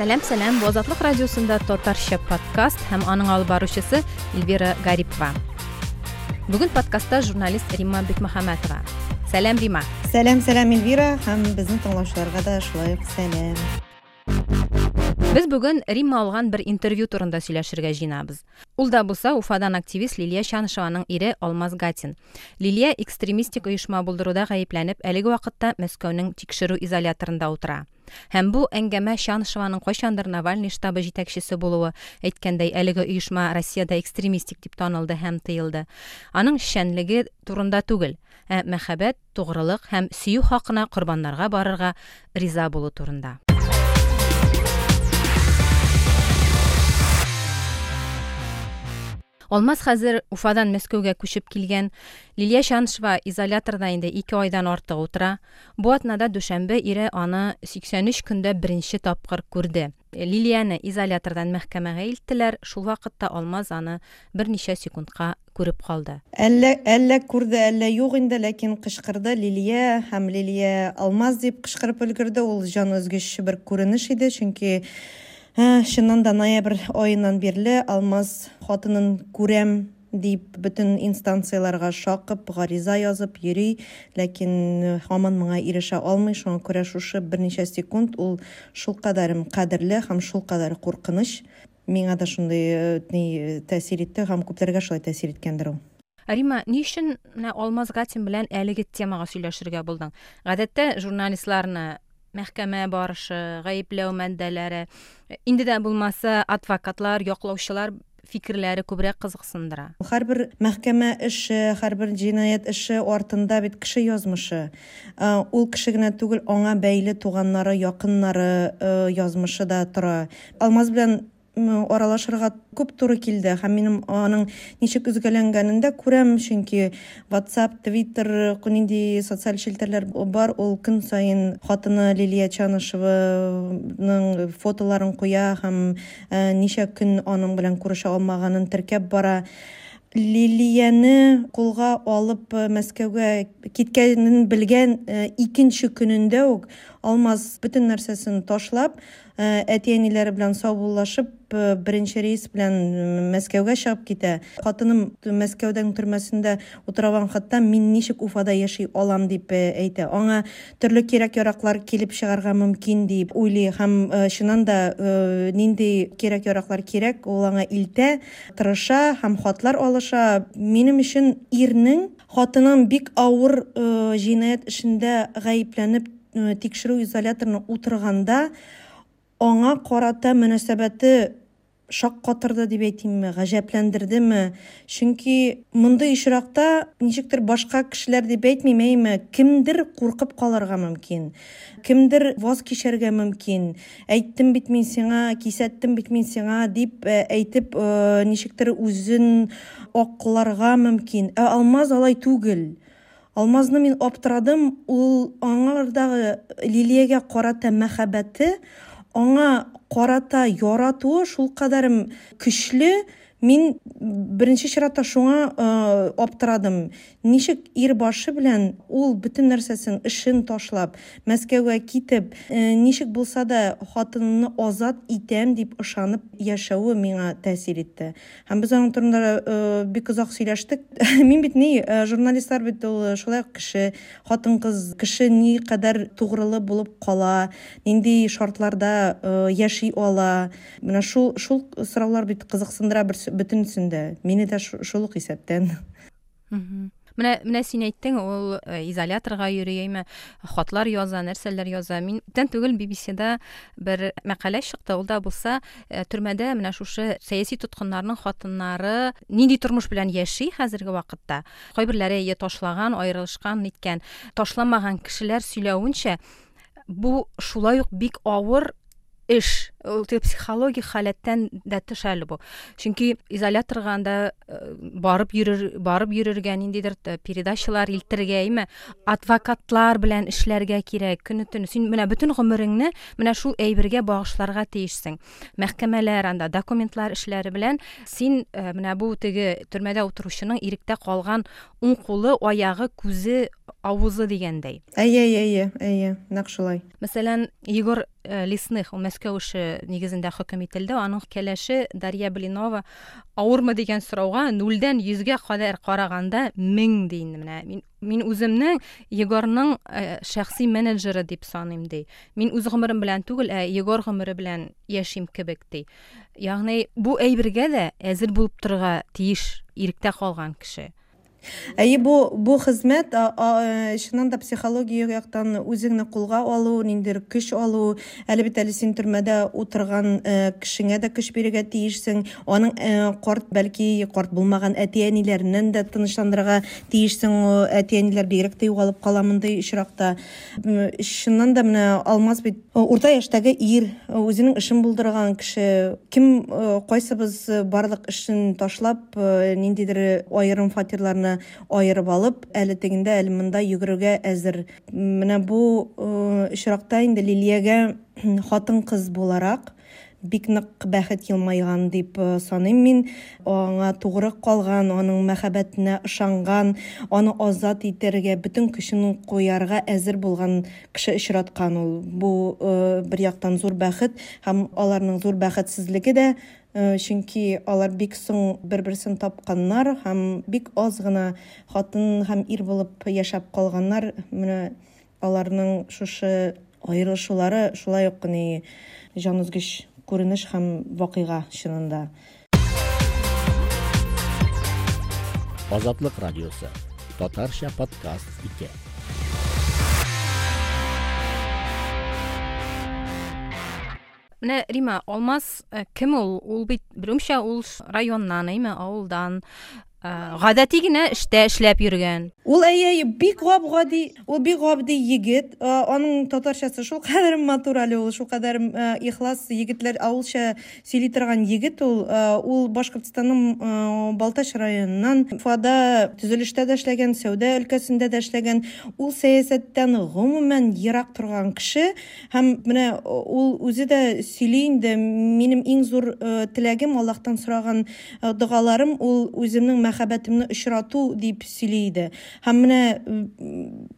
сәлем сәлем бу азатлык радиосунда татарча подкаст һәм аның алып баручысы эльвира гарипова бүгүн подкастта журналист римма бекмөхәмәтова сәлем рима сәлем сәлем эльвира һәм безнең тыңлаучыларга да шулай ук сәлем Без бүген Римма алган бер интервью турында сөйләшергә җыенабыз. Ул да булса Уфадан активист Лилия Шанышеваның ире Алмаз Гатин. Лилия экстремистик оешма булдыруда гаепләнеп, әлеге вакытта Мәскәүнең тикшерү изоляторында утыра. Һәм бу әңгәмә Шанышеваның кайчандыр Навальный штабы җитәкчесе булуы, әйткәндәй, әлеге оешма Россиядә экстремистик дип танылды һәм тыелды. Аның шәнлеге турында түгел, ә мәхәббәт, тугрылык һәм сөю хакына корбаннарга барырга риза булу турында. Алмаз хәзер Уфадан Мәскәүгә күчеп килгән. Лилия Шаншева изоляторда инде 2 айдан артык утыра. Бу атнада дүшәмбе ире аны 83 көндә беренче тапкыр күрде. Лилияны изолятордан мәхкәмәгә илттеләр. Шул вакытта Алмаз аны берничә секундка күреп калды. Әллә әллә күрде, әллә юк инде, ләкин кычкырды Лилия һәм Лилия Алмаз дип кычкырып өлгерде. Ул җан өзгеч бер күренеш иде, чөнки чыннан да ноябрь айынан бирле алмаз хатынын күрәм дип бөтен инстанцияларга шакып гариза язып йөри ләкин һаман моңа ирешә алмый шуңа күрә шушы берничә секунд ул шулкадәр кадерле һәм шулкадәр куркыныч миңа да шундай ни тәэсир итте һәм күпләргә шулай тәэсир иткәндер ул Рима, ни өчен Алмаз Гатин белән әлеге темага сөйләшергә булдың? Гадәттә журналистларны мәхкәмә барышы, гаепләү мәндәләре, инде дә булмаса адвокатлар, яклаучылар фикерләре күбрәк кызыксындыра. Һәрбер мәхкәмә эше, һәрбер җинаять эше артында бит кеше язмышы. Ул кеше генә түгел, аңа бәйле туганнары, якыннары язмышы да тора. Алмаз белән аралашырга күп туры килде һәм минем аның ничек үзгәләнгәнен дә күрәм. Чөнки whatsapp twitter нинди социаль челтәрләр бар. Ул көн сайын хатыны лилия чанышеваның фотоларын куя һәм ничә көн аның белән күрешә алмаганын теркәп бара. Лилияны кулга алып мәскәүгә киткәнен белгән икенче көнендә үк алмаз бөтен нәрсәсен ташлап әти әниләре белән саубуллашып беренче рейс белән мәскәүгә чыгып китә. Хатыным мәскәүдән төрмәсендә утырган хатта мин ничек уфада яши алам? дип әйтә. Аңа төрле кирәк яраклар килеп чыгарга мөмкин дип уйлый. Һәм чыннан да нинди кирәк яраклар кирәк ул аңа илтә тырыша һәм хатлар алыша. Минем өчен ирнең хатының бик авыр җинаять эшендә гаепләнеп тикшерү изоляторына утырганда аңа карата мөнәсәбәте шаккатырды дип әйтимме гаҗәпләндердеме чөнки мондый очракта ничектер башка кешеләр дип әйтмим әйме? Кемдер куркып калырга мөмкин кемдер ваз кичәргә мөмкин әйттем бит мин сиңа кисәттем бит мин сиңа дип әйтеп ничектер үзен акларга мөмкин ә алмаз алай түгел алмазны мин аптырадым ул аңардагы лилиягә карата мәхәббәте аңа карата яратуы шулкадәр көчле мин беренче чиратта шуңа аптырадым. Ничек ир башы белән ул бөтен нәрсәсен эшен ташлап мәскәүгә китеп ничек булса да хатынны азат итәм дип ышанып яшәве миңа тәэсир итте. Һәм без аның турында бик озак сөйләштек. Мин бит ни журналистлар бит ул шулай кеше хатын кыз кеше ни кадәр тугрылы булып кала нинди шартларда яши ала. Менә шул шул сораулар бит кызыксындыра бер бөтенсендә мине дә шул ук исәптән. Менә менә син әйттең ул изоляторга йөрөйме хатлар яза нәрсәләр яза. Мин тән түгел bbcда бер мәкалә чыкты. Ул да булса төрмәдә менә шушы сәяси тоткыннарның хатыннары нинди тормыш белән яши хәзерге вакытта? Кайберләре я ташлаган аерылышкан ниткән ташламаган кешеләр сөйләвенчә бу шулай ук бик авыр эш. Ул психологик халәттән дә тыш әле бу. Чөнки изоляторга анда барып йөрер барып йөрергә ниндидер передачалар илтергә име адвокатлар белән эшләргә кирәк көне төн. Син менә бөтен гомереңне менә шул әйбергә багышларга тиешсең. Мәхкәмәләр анда документлар эшләре белән син менә бу теге төрмәдә утыручының иректә калган уң кулы аягы күзе авызы дигәндәй. Әйе әйе әйе нәкъ шулай. Мәсәлән егор лесных ул мәскәү эше нигезендә хөкем ителде аның кәләше дарья блинова авырмы дигән сорауга нулдән йөзгә кадәр караганда мең ди менә мин мин үземнең егорның ә, шәхси менеджеры дип саныйм ди мин үз гомерем белән түгел ә егор гомере белән яшим кебек ди ягъни бу әйбергә дә әзер булып торырга тиеш иректә калган кеше әйе бу бу хезмәт чыннан да психология яктан үзеңне кулга алу ниндидер көч алу әле бит әле син төрмәдә утырган кешеңә дә көч бирергә тиешсең аның карт бәлки карт булмаган әти әниләреннән дә тынычландырырга тиешсең әти әниләр бигрәк тә югалып кала мондый очракта. Чыннан да менә алмаз бит. Урта яшьтәге ир үзенең эшен булдырган кеше кем кайсыбыз барлык эшен ташлап ниндидер аерым фатирларны айырып алып әле тегендә әле монда йөгерергә әзер менә бу очракта инде лилиягә хатын кыз буларак бик нык бәхет елмайган дип саныйм мин аңа тугры калган аның аны азат итәргә бөтен көчен куярга әзер булган кеше очраткан ул бу бер яктан зур бәхет һәм аларның зур дә чөнки алар бик соң бер берсен тапканнар һәм бик аз гына хатын һәм ир булып яшәп калганнар. Менә аларның шушы аерылышулары шулай ук ни җан өзгеч күренеш һәм вакыйга чынында. Азатлык радиосы. Татарча подкаст ике. менә рима алмаз кем ул ул бит берүмчә ул районнан әйме авылдан Гадәти генә эштә эшләп йөргән. Ул әйе бик гап гади ул бик гади егет. Аның татарчасы шулкадәр матур әле ул шулкадәр ихлас егетләр авылча сөйли торган егет ул. Ул башкортстанның балтач районыннан уфада төзелештә дә эшләгән сәүдә өлкәсендә дә эшләгән. Ул сәясәттән гомумән ерак торган кеше һәм менә ул үзе дә сөйли инде. Минем иң зур теләгем аллаһтан сораган догаларым ул үземнең очрату дип сөйли иде һәм менә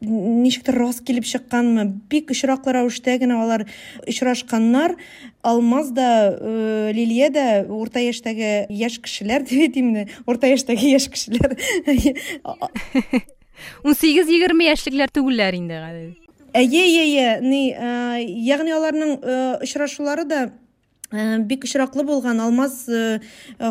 ничектер раст килеп чыкканмы бик очраклы рәвештә генә алар очрашканнар алмаз да лилия да урта яшьтәге яшь кешеләр дип әйтимме урта яшьтәге яшь кешеләр ун сигез егерме яшьлекләр түгелләр инде әйе әйе ни ягъни аларның очрашулары да бик очраклы булган алмаз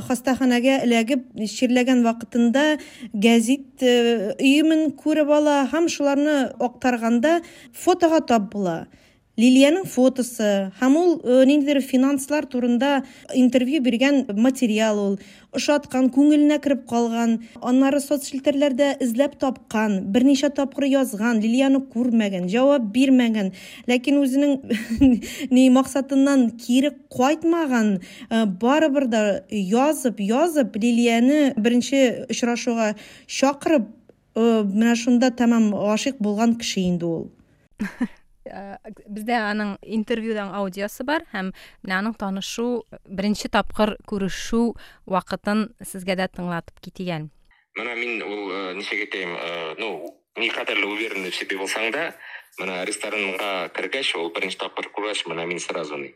хастаханәгә эләгеп чирләгән вакытында гәзит өемен күреп ала һәм шуларны актарганда фотога тап була лилияның фотосы һәм ул ниндидер финанслар турында интервью биргән материал ул. Ошаткан күңеленә кереп калган аннары соцшелтәрләрдә эзләп тапкан берничә тапкыр язган лилияны күрмәгән җавап бирмәгән ләкин үзенең ни максатыннан кире кайтмаган барыбер да язып язып лилияны беренче очрашуга чакырып менә шунда тәмам гашыйк булган кеше инде ул. бездә аның интервьюдан аудиосы бар һәм менә аның танышуу беренче тапкыр күрешүү вакытын сезгә дә тыңлатып китегән менә мин ул ничек әйтәм ну никадәрле уверенный в себе булсаң да менә ресторанга кергәч ул беренче тапкыр күргәч менә мин сразу ни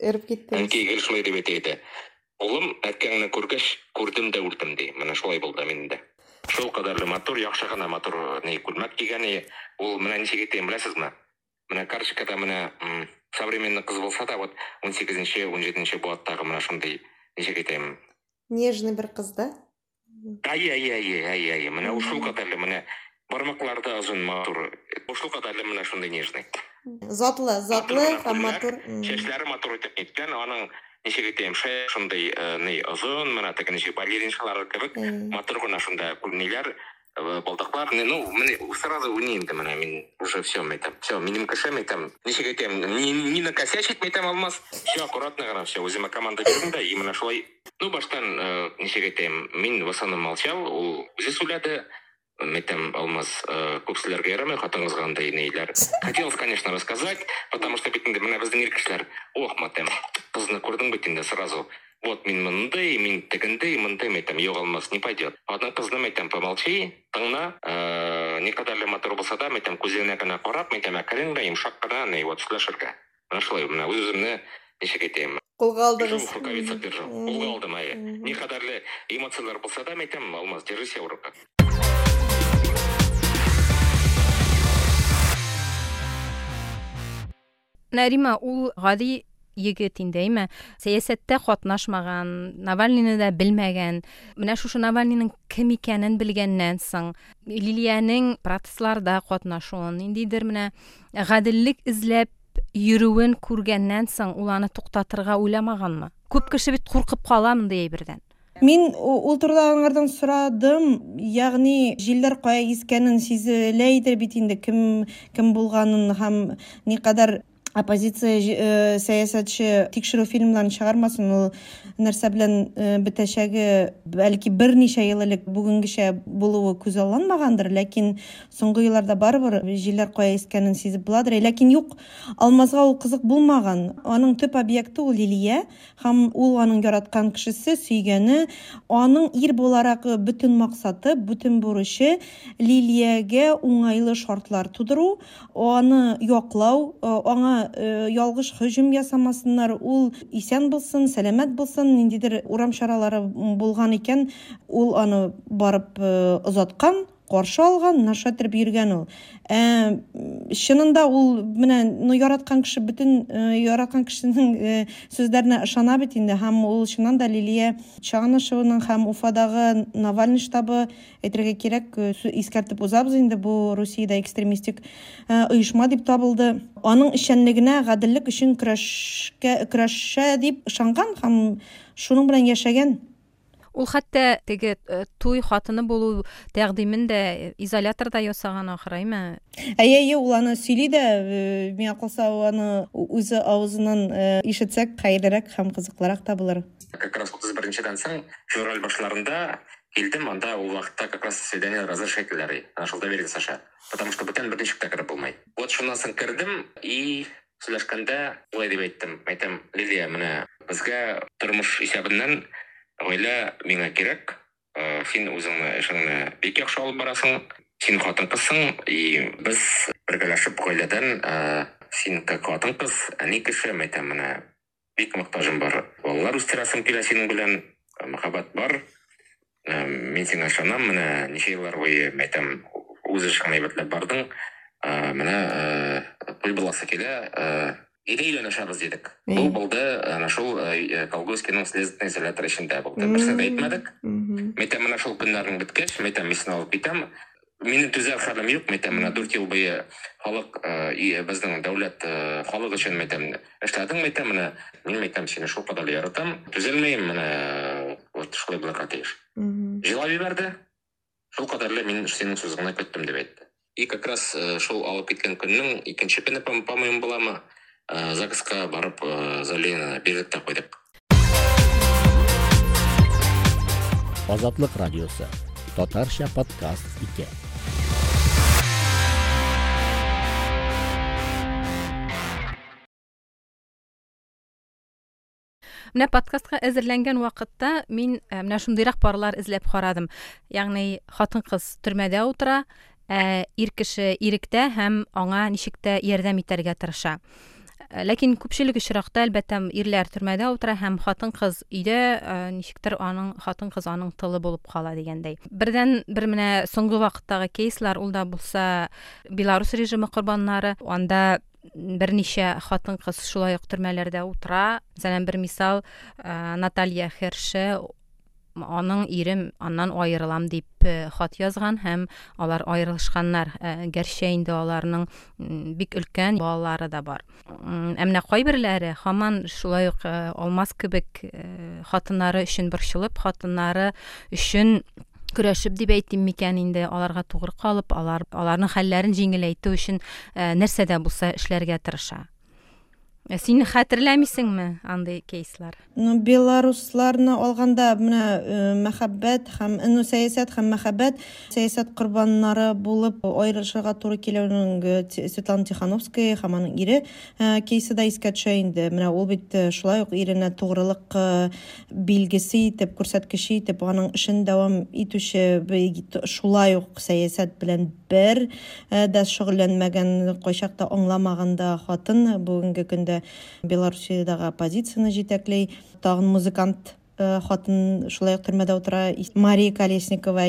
эреп киттем әнкәй гел шулай дип әйтә улым әткәңне күргәч күрдем дә үлдем ди менә шулай булды миндә шул кадәрле матур яхшы гына матур ни күлмәк кигән ул менә ничек әйтәм беләсезме мына карточкада мына современный қыз болса да вот он сегізінші он жетінші болады мына ошондой нечеге айтайын. Нежный бір қыз да? Иә иә иә иә иә. Мына ушул катарлы мына бармаклары озун матур. Ушул катарлы мына ушундай нежный. Затлы затлы матур чәчләре матур итеп неткән аның ничек әйтәм шая шундай ни озын мына ничек балериншалар кебек матур гына шундай неләр балдаклар ну міне сразу уйнеймін міне мен уже все айтамын все менің кішім айтамын нешеге айтамын не, не накосячить мен айтамын алмас все аккуратно ғана все өзіме команда бердім да именно шулай ну баштан ә, нешеге айтайын мен в основном молчал ол өзі сөйледі мен айтамын алмас ә, көп кісілерге ярамай қатыңызға андай нелер. Хотелось конечно рассказать потому что бетінде мына біздің ер кісілер ох матем қызны көрдің бе сразу. Вот мен мындай мен тігіндей мындай айтамын жоқ алмас не пойдет. Қызына мен айтамын помолчи не қадәрлі матур болса да мен айтамын көзіне ғана қарап мен айтамын әкіреңдей йумшақ қана вот сөйлешерге мына шулай мына өз өзімні ничек әйтәм кулга алдыгыз рукавица держал кулга алдым әйе не кадәрле эмоциялар булса да мен әйтәм алмаз держи себя в руках Нарима ул гади егет инде әйме сәясәттә катнашмаган навальныйны да белмәгән менә шушы навальныйның кем икәнен белгәннән соң лилиянең протестларда катнашуын ниндидер менә гаделлек эзләп йөрүен күргәннән соң ул аны туктатырга уйламаганмы күп кеше бит куркып кала мондый әйбердән Мин ул турыда аңардан сорадым, ягъни җилләр кая искәнен сизелә иде бит инде кем кем булганын һәм никадәр оппозиция сәясәтче тикшерү фильмларын чыгармасын ул нәрсә белән бетәчәге бәлки берничә ел элек бүгенгечә булуы күзалланмагандыр ләкин соңгы елларда барыбер җилләр кая искәнен сизеп буладыр ләкин юк алмазга ул кызык булмаган аның төп объекты ул лилия һәм ул аның яраткан кешесе сөйгәне аның ир буларак бөтен максаты бөтен бурычы лилиягә уңайлы шартлар тудыру аны яклау аңа ялгыш һөҗүм ясамасыннар. Ул исән булсын сәламәт булсын ниндидер урам чаралары булган икән. Ул аны барып озаткан. э, каршы алган нашатырып йөргән ул. Ә, чынында ул менә ну яраткан кеше бөтен э, яраткан кешенең сүзләренә ышана бит инде. Һәм ул чыннан да лилия чагынышеваның һәм уфадагы навальный штабы әйтергә кирәк искәртеп узабыз инде бу русиядә экстремистик оешма дип табылды. Аның эшчәнлегенә гаделлек өчен көрәшкә көрәшә дип ышанган һәм шуның белән яшәгән. Ул хәтта теге э, туй хатыны булу тәкъдимен дә изоляторда ясаган ахры әйме әйе әйе ул аны сөйли дә э, миңа калса аны үзе авызыннан э, ишетсәк хәерлерәк һәм кызыклырак табылыр как раз отыз беренчедән соң февраль башларында килдем анда ул вакытта как раз свидание разрешительләр ошол доверие саша потому что бүтән бер ничек тә кереп булмай. Вот шуннан соң кердем и сөйләшкәндә улай дип әйттем. Әйтәм лилия менә безгә тормыш исәбеннән гаилә миңа кирәк син үзеңне эшеңне бик яхшы алып барасың син хатын кызсың и без бергәләшеп гаиләдән син как хатын кыз әни кеше мен әйтәм менә бик мохтаҗым бар балалар үстерәсем килә синең белән мөхәббәт бар. Мин сиңа ышанам менә ничә еллар буе мен әйтәм үз эшеңне әйбәтләп бардың. Менә туй буласы килә Ире өйләнешәбез дидек. Бу булды ана шул Колгойскийның следственный изолятор эчендә булды. Берсе дә әйтмәдек. Мәйтәм менә шул көннәрнең беткәч, мәйтәм мин алып китәм. Минем түзәр хәлем юк, мәйтәм менә 4 ел буе халык безнең дәүләт халык өчен мәйтәм эшләдең, мәйтәм менә мин мәйтәм сине шул кадәр яратам. Түзелмәйм менә вот шулай булырга тиеш. Җылап җибәрде. Шул кадәрле мин синең сүзеңне көттем дип әйтте. И как раз шул алып киткән көннең икенче көне, по-моему, буламы? Э, загсқа барып э, заявление бердік та қойдық азатлык радиосы. Татарча подкаст ике менә подкастка әзерләнгән вакытта мин э, менә шундыйрак парлар эзләп карадым ягъни хатын кыз төрмәдә утыра ә ир кеше иректә һәм аңа ничек тә ярдәм итәргә тырыша. Ләкин күпчелек очракта әлбәттә ирләр төрмәдә утыра һәм хатын кыз өйдә ничектер аның хатын кыз аның тылы булып кала дигәндәй бердән бер менә соңгы вакыттагы кейслар ул да булса беларус режимы корбаннары анда берничә хатын кыз шулай ук төрмәләрдә утыра. Мәсәлән бер мисал наталья херше аның ирем аннан айырылам дип хат язган һәм алар аерылышканнар гәрчә инде аларның бик өлкән балалары да бар. Ә менә кайберләре һаман шулай ук алмаз кебек хатыннары өчен борчылып хатыннары өчен көрәшеп дип әйтим микән инде. Аларга тугры калып алар аларның хәлләрен җиңеләйтү өчен нәрсә дә булса эшләргә тырыша. Ә син хәтерләмисеңме андай кейслар? Ну, белорусларны алганда менә э, мәхәббәт һәм ну, сәясәт һәм мәхәббәт сәясәт корбаннары булып аерылышырга туры килүнең э, Светлана Тихановская һәм аның ире э, кейсы да искә төшә инде. Менә ул бит шулай ук иренә тугрылык билгесе итеп, күрсәткече итеп аның эшен дәвам итүче шулай ук сәясәт белән бер дә шөгыльләнмәгән, кайчакта аңламаганда хатын бүгенге көндә инде белоруссиядагы оппозицияны жетәкләй тагын музыкант хатын шулай ук утыра мария колесникова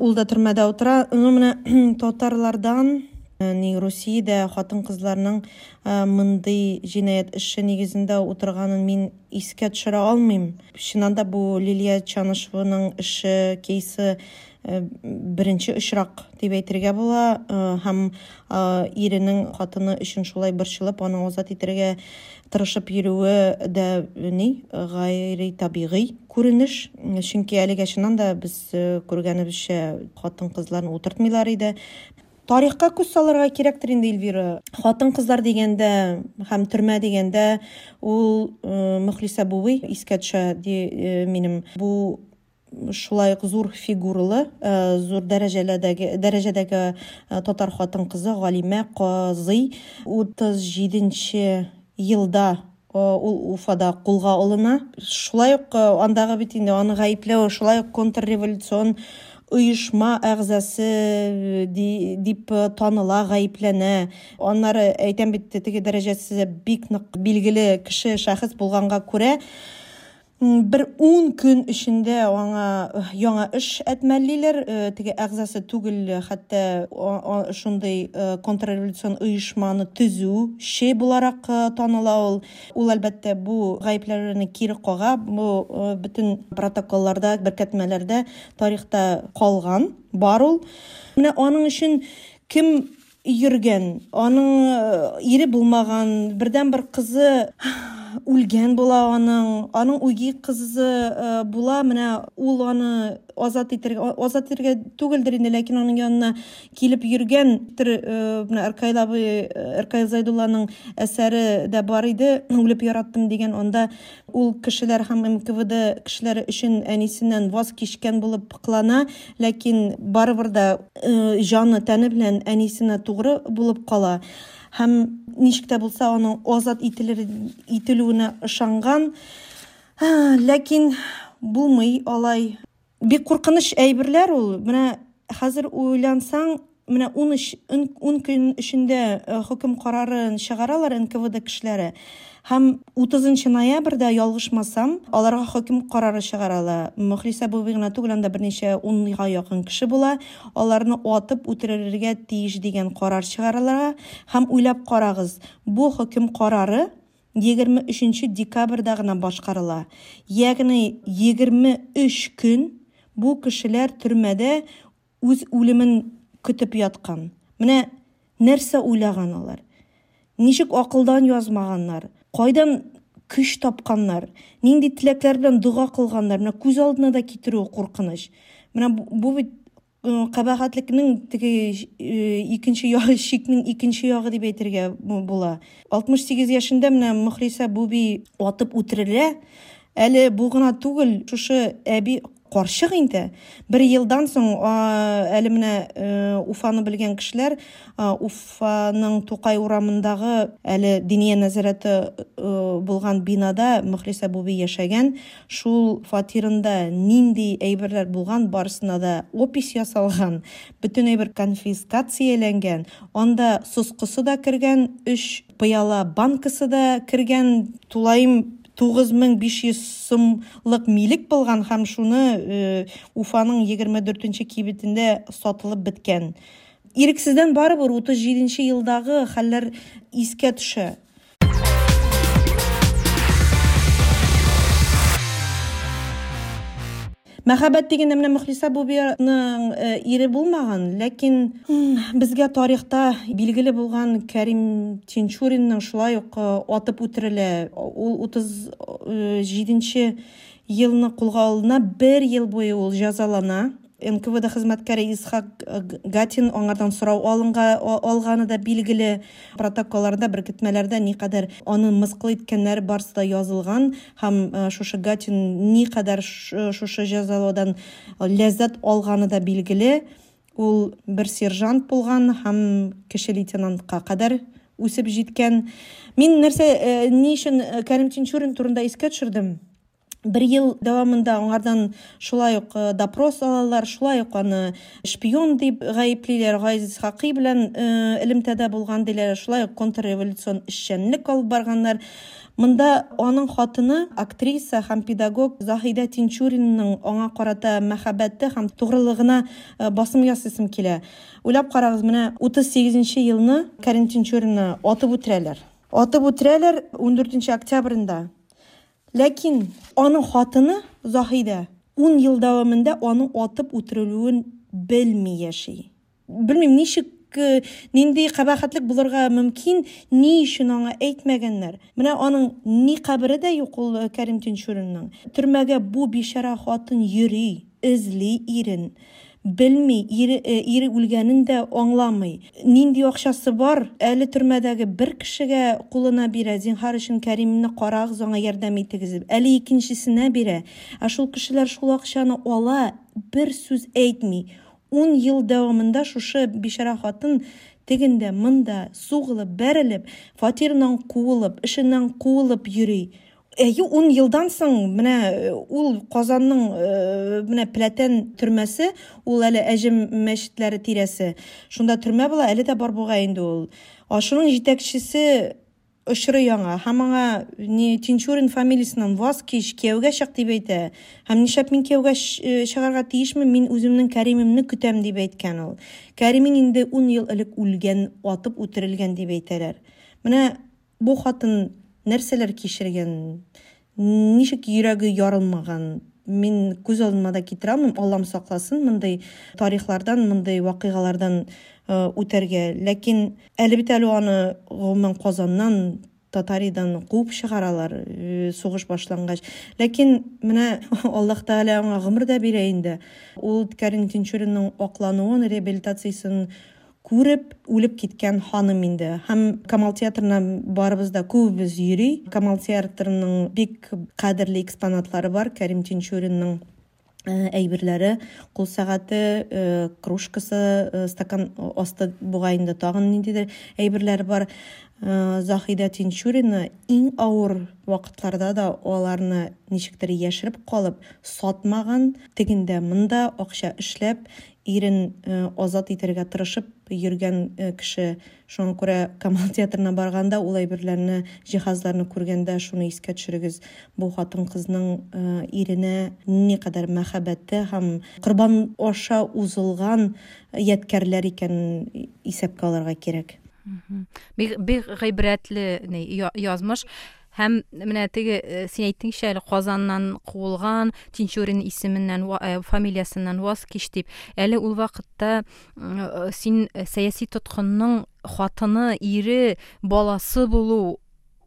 ул да төрмәдә утыра ну менә татарлардан ни русиядә хатын кызларның мындай җинаять эше нигезендә утырганын мин искә төшерә алмыйм чыннан да бу лилия чанышеваның эше кейсы беренче очрак дип әйтергә була һәм иренең хатыны өчен шулай борчылып аны азат итәргә тырышып йөрүе дә ни? Гайри табигый күренеш. Чөнки әлегә чыннан да без күргәнебезчә хатын кызларны утыртмыйлар иде. Тарихка күз салырга кирәктер инде эльвира. Хатын кызлар дигәндә һәм төрмә дигәндә ул мөхлисә буби искә төшә ди минем. Бу шулай ук фигуралы зур дәрәҗәләдәге дәрәҗәдәге татар хатын кызы галимә казый утыз җиденче елда ул уфада кулга алына. Шулай ук андагы бит инде аны гаепләү шулай ук контрреволюцион оешма әгъзасы дип таныла гаепләнә. Аннары әйтәм бит теге дәрәҗәсе бик нык билгеле кеше шәхес булганга күрә. Бер ун көн эчендә аңа яңа эш әтмәлиләр. Теге әгъзасы түгел хәтта шундый контрреволюцион оешманы төзү шей буларак таныла ул. Ул әлбәттә бу гаепләрне кире кага бу протоколларда беркәтмәләрдә тарихта калган бар ул. Менә аның өчен кем йөргән? Аның ире булмаган бердән бер кызы үлгән була аның аның уги кызы була. Менә ул аны азат итәргә азат итәргә түгелдер инде ләкин аның янына килеп йөргән менә эркайлабы эркай зайдулланың әсәре дә бар иде. Үлеп яраттым дигән анда ул кешеләр һәм мквд кешеләре өчен әнисеннән ваз кичкән булып кылана. Ләкин барыбер да җаны тәне белән әнисенә тугры булып кала. Һәм ничек тә булса аның азат ителүенә ышанган. Ләкин булмый алай. Бик куркыныч әйберләр ул. Менә хәзер уйлансаң менә ун көн эчендә хөкем карарын чыгаралар нквд кешеләре. Һәм утызынчы ноябрьдә ялгышмасам аларга хөкем карары чыгарыла мөхлисә буби гына түгел анда берничә унга якын кеше була. Аларны атып үтерергә тиеш дигән карар чыгарыла һәм уйлап карагыз бу хөкем карары егерме өченче декабрьдә гына башкарыла. Ягъни егерме өч көн бу кешеләр төрмәдә үз үлемен көтеп яткан. Менә нәрсә уйлаган алар? Ничек акылдан язмаганнар? Кайдан көч тапканнар нинди дуга кылганнар менә күз алдына да китерү куркыныч менә бу бит кабахәтлекнең теге икенче ягы шикнең икенче ягы дип әйтергә була. Алтмыш сигез яшендә менә мөхлисә буби атып үтерелә. Әле бу гына түгел шушы әби карчык инде. Бер елдан соң әле менә уфаны белгән кешеләр уфаның тукай урамындагы әле диния нәзарәте булган бинада мөхлисә буби яшәгән. Шул фатирында нинди әйберләр булган барысына да опись ясалган бөтен әйбер конфискацияләнгән анда соскысы да кергән өч пыяла банкасы да кергән. Тулайым биш йөз сумлык милек булган һәм шуны уфаның егерме дүртенче кибетендә сатылып беткән ирексездән барыбер утыз җиденче елдагы хәлләр искә төшә. Мәхәббәт дигәндә менә мөхлисә бубиның ире булмаган ләкин безгә тарихта билгеле булган кәрим тинчуринның шулай ук атып үтерелә. Ул утыз җиденче елны кулга алына бер ел буе ул җәзалана. Нквд хезмәткәре исхак гатин аңардан сорау алганы да билгеле. Протоколларда беркетмәләрдә никадәр аны мыскыл иткәннәр барысы да язылган һәм шушы гатин никадәр шушы җәзалаудан ләззәт алганы да билгеле. Ул бер сержант булган һәм кеше лейтенантка кадәр үсеп җиткән. Мин нәрсә ни өчен кәрим тинчурин турында искә төшердем? Бир ел дәвамында аңардан шулай ук допрос алалар шулай ук аны шпион дип гаеплиләр газиз хакый белән элемтәдә булган диләр шулай ук контрреволюцион эшчәнлек алып барганнар Мында аның хатыны актриса һәм педагог Заһидә Тинчуринның аңа карата мәхәббәте һәм тугрылыгына басым ясыйсым килә. Уйлап карагыз, менә 38нче елны Карин Тинчуринны атып үтерәләр. Атып үтерәләр 14 октябрендә. Ләкин аның хатыны Заһидә 10 ел дәвамында аның атып үтерелүен белми яши. Белмим, ничек нинди кабахатлык булырга мөмкин ни өчен аңа әйтмәгәннәр. Менә аның ни кабере дә юк ул кәрим тинчуринның. Төрмәгә бу бишара хатын йөри эзли ирен. Белми ире, ире үлгәнен дә аңламый. Нинди бар? Әле төрмәдәге бер кешегә кулына бирә. Зинһар өчен кәримне карагыз аңа ярдәм итегез әле икенчесенә бирә. Ә шул кешеләр шул акчаны ала бер сүз әйтми. Ун ел дәвамында шушы бишара хатын тегендә мында сугылып бәрелеп фатирынан куылып эшеннән куылып йөри. Әйе ун елдан соң менә ул казанның менә пләтән төрмәсе ул әле әҗем мәчетләре тирәсе. Шунда төрмә була әле дә бар бугай инде ул. Ашының җитәкчесе очрый яңа һәм аңа не тинчурин фамилиясеннән ваз кич кияүгә чык дип әйтә. Һәм нишләп мин кияүгә чыгарга тиешме мин үземнең кәримемне көтәм дип әйткән ул. Кәримең инде ун ел элек үлгән атып үтерелгән дип әйтәләр. Менә бу хатын нәрсәләр кичергән ничек йөрәге ярылмаган мин күз алдыма да алмыйм аллам сакласын мондай тарихлардан мондай вакыйгалардан үтәргә ләкин әле бит әле аны гомумән казаннан татаридан куып чыгаралар сугыш башлангач ләкин менә аллаһ тәала аңа гомер дә бирә инде. Ул кәрим тинчуринның аклануын реабилитациясын күреп үлеп киткән ханым инде. Һәм камал театрына барыбыз да күбебез йөри. Камал театрының бик кадерле экспонатлары бар. Кәрим тинчуринның әйберләре. Кул сәгате кружкасы стакан асты бугай инде тагын ниндидер әйберләре бар. Заһидә тинчурина иң авыр вакытларда да аларны ничектер яшереп калып сатмаган тегендә монда акча эшләп ирен азат итәргә тырышып йөргән кеше шуңа күрә камал театрына барганда ул әйберләрне җиһазларны күргәндә шуны искә төшерегез бу хатын кызның иренә никадәр мәхәббәте һәм корбан аша узылган ядкәрләр икәнен исәпкә алырга кирәк бик гыйбрәтле язмыш. Һәм менә теге син әйттеңчә әле казаннан куылган тинчурин исеменнән фамилиясыннан ваз кич дип. Әле ул вакытта син сәяси тоткынның хатыны ире баласы булу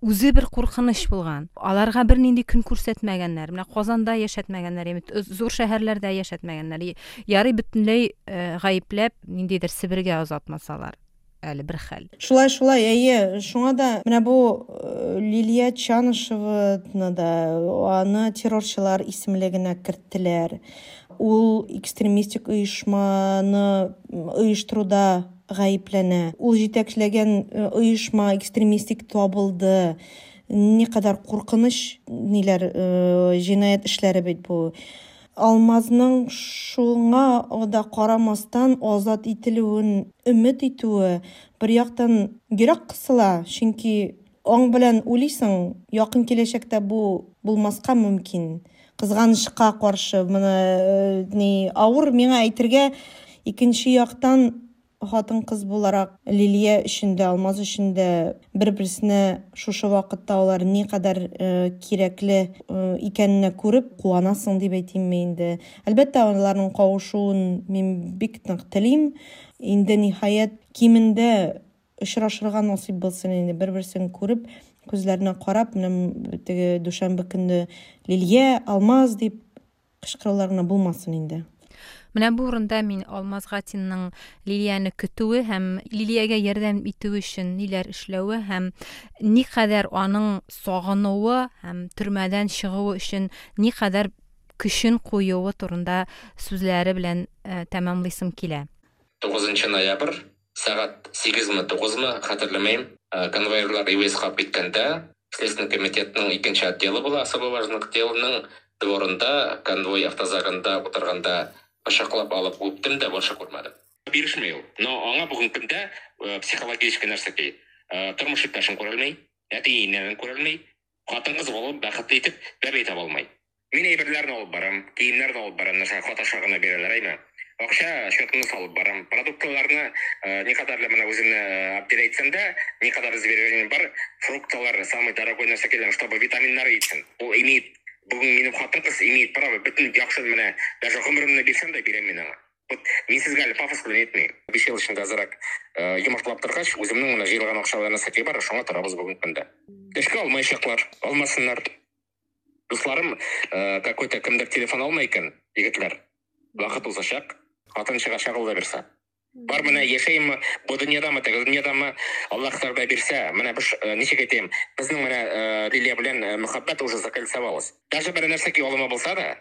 үзе бер куркыныч булган. Аларга бер нинди көн күрсәтмәгәннәр. Менә казанда яшәтмәгәннәр зур шәһәрләрдә яшәтмәгәннәр. Ярый бөтенләй гаепләп ниндидер себергә озатмасалар. Әле бер хәл. Шулай шулай әйе шуңа да менә бу лилия чанышеваны да аны террорчылар исемлегенә керттеләр ул экстремистик оешманы оештыруда гаепләнә. Ул җитәкчеләгән оешма экстремистик табылды. Никадәр куркыныч ниләр җинаять эшләре бит бу. Алмазның шуңа да карамастан азат ителүен өмет итүе бер яктан йөрәк кысыла чөнки аң белән уйлыйсың якын киләчәктә бу булмаска мөмкин кызганычка каршы моны ни авыр миңа әйтергә икенче яктан хатын кыз буларак лилия өчен алмаз өчен дә бер берсенә шушы вакытта алар никадәр кирәкле икәненә күреп куанасың дип әйтим мен инде әлбәттә аларның кавышуын мин бик нык телим инде ниһаять кимендә очрашырга насыйп булсын инде бер берсен күреп күзләренә карап менә теге дүшәмбе лилия алмаз дип кычкырулар булмасын инде менә бу урында мин алмаз гатинның лилияны көтүе һәм лилиягә ярдәм итүе өчен ниләр эшләве һәм никадәр аның сагынуы һәм төрмәдән чыгуы өчен никадәр көчен куюы турында сүзләре белән ә, тәмамлыйсым килә. Тоғызынчы ноябрь сағат сегізме тоғызмы хәтерләмәйм. Конвоирлар эвес калып киткәндә следственный комитетның икенче отделы була особо важных делның дворында конвой автозагында отырғанда башақлап алып да больше көрмедім берішмей ол но аңа бүгінгі күнде ә, психологический нәрсеге ә, тұрмыш иптәшін көре алмай әти енені көре алмай қатын қыз болып бақытты етіп бәле таба алмай мен әйберлерін алып барам киімдерді алып барам нәрсе хата шағына берелер айма ақша счетымды салып барам. Продуктыларны ә, не кадар мына өзімні әбдел айтсам да не сбережение бар. Фрукталар самый дорогой нәрсе чтобы витаминдар етсін ол имеет бүгін менің қыз имеет право бүтін жақсы міне даже ғұмырымды берсем де беремін мен оған. Вот мен сізге әлі пафоскілен етмеймін бес жыл ішінде азырақ ыыы жұмыртқалап тұрғаш өзімнің мына жиылған ақшаларына сәке бар соңа тұрамыз бүгінгі күнде алмай шақлар алмасындар достарым ыыы какой то кімдір телефон алмай екен егітлер. Уақыт болса шақ атын шыға шағыла берсе бар міне дүниедамы тегі дүниедамы аллах тағала берсе міне біз нешеге айтайын? Біздің міне лилия белән ә, мөхәббәт уже закольцовалась даже бір нәрсеге болса да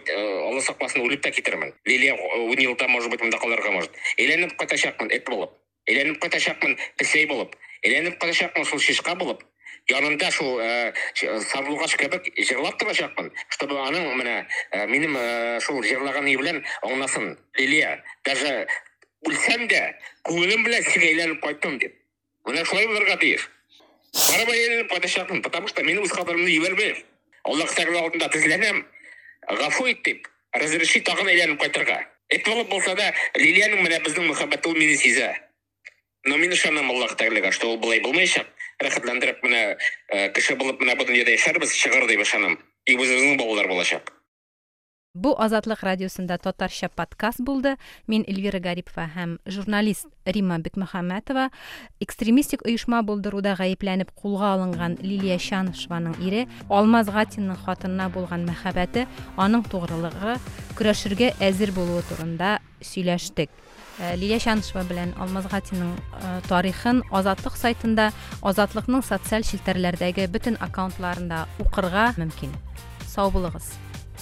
алла сақласын өліп та кетермін. Лилия он жылда может быть мында қаларға может. Әйленіп қайташақпын эт болып. Әйленіп қайташақпын пісей болып. Әйленіп қайташақпын сол шишқа болып. Янында шул сарлуғаш кебек жырлап тұрашақпын чтобы аның міне менің шул жырлаған белән аңласын лилия даже өлсәм дә күңелем белән сиңа әйләнеп кайттым дип менә шулай булырга тиеш. Барып әйләнеп кайтачакмын потому что мин үз кадерімді ебәрмәйм аллаһ тәғала алдында тезләнәм. Гафу ит дип разреши тагын әйләнеп кайтырга. Эт булып булса да лилияның безнең мөхәббәте ул мине сизә. Но мин ышанам аллаһ тәғалага что ул болай булмаячак. Рәхәтләндереп менә ә, кеше булып менә бу дөньяда яшәрбез чыгыр дип ышанам. И үзебезнең балалар булачак. Бу Азатлык радиосында татарча подкаст булды. Мин Эльвира Гарипова һәм журналист Рима Бекмөхәммәтова экстремистик оешма булдыруда гаепләнеп кулга алынган Лилия Шанышеваның ире Алмаз Гатинның хатынына булган мәхәббәте, аның тугрылыгы, көрәшергә әзер булуы турында сөйләштек. Лилия Шанышева белән Алмаз Гатинның тарихын Азатлык сайтында, Азатлыкның социаль челтәрләрдәге бөтен аккаунтларында укырга мөмкин. Сау булыгыз.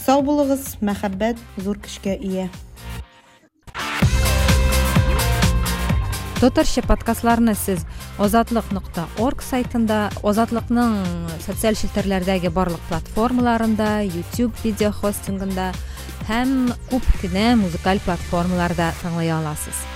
Сау булыгыз мәхәббәт зур көчкә ия Татарча подкастларны сез озатлык.орг сайтында, Озатлыкның социаль челтәрләрдәге барлык платформаларында, YouTube видео хостингында һәм күп кенә музыкаль платформаларда тыңлый аласыз.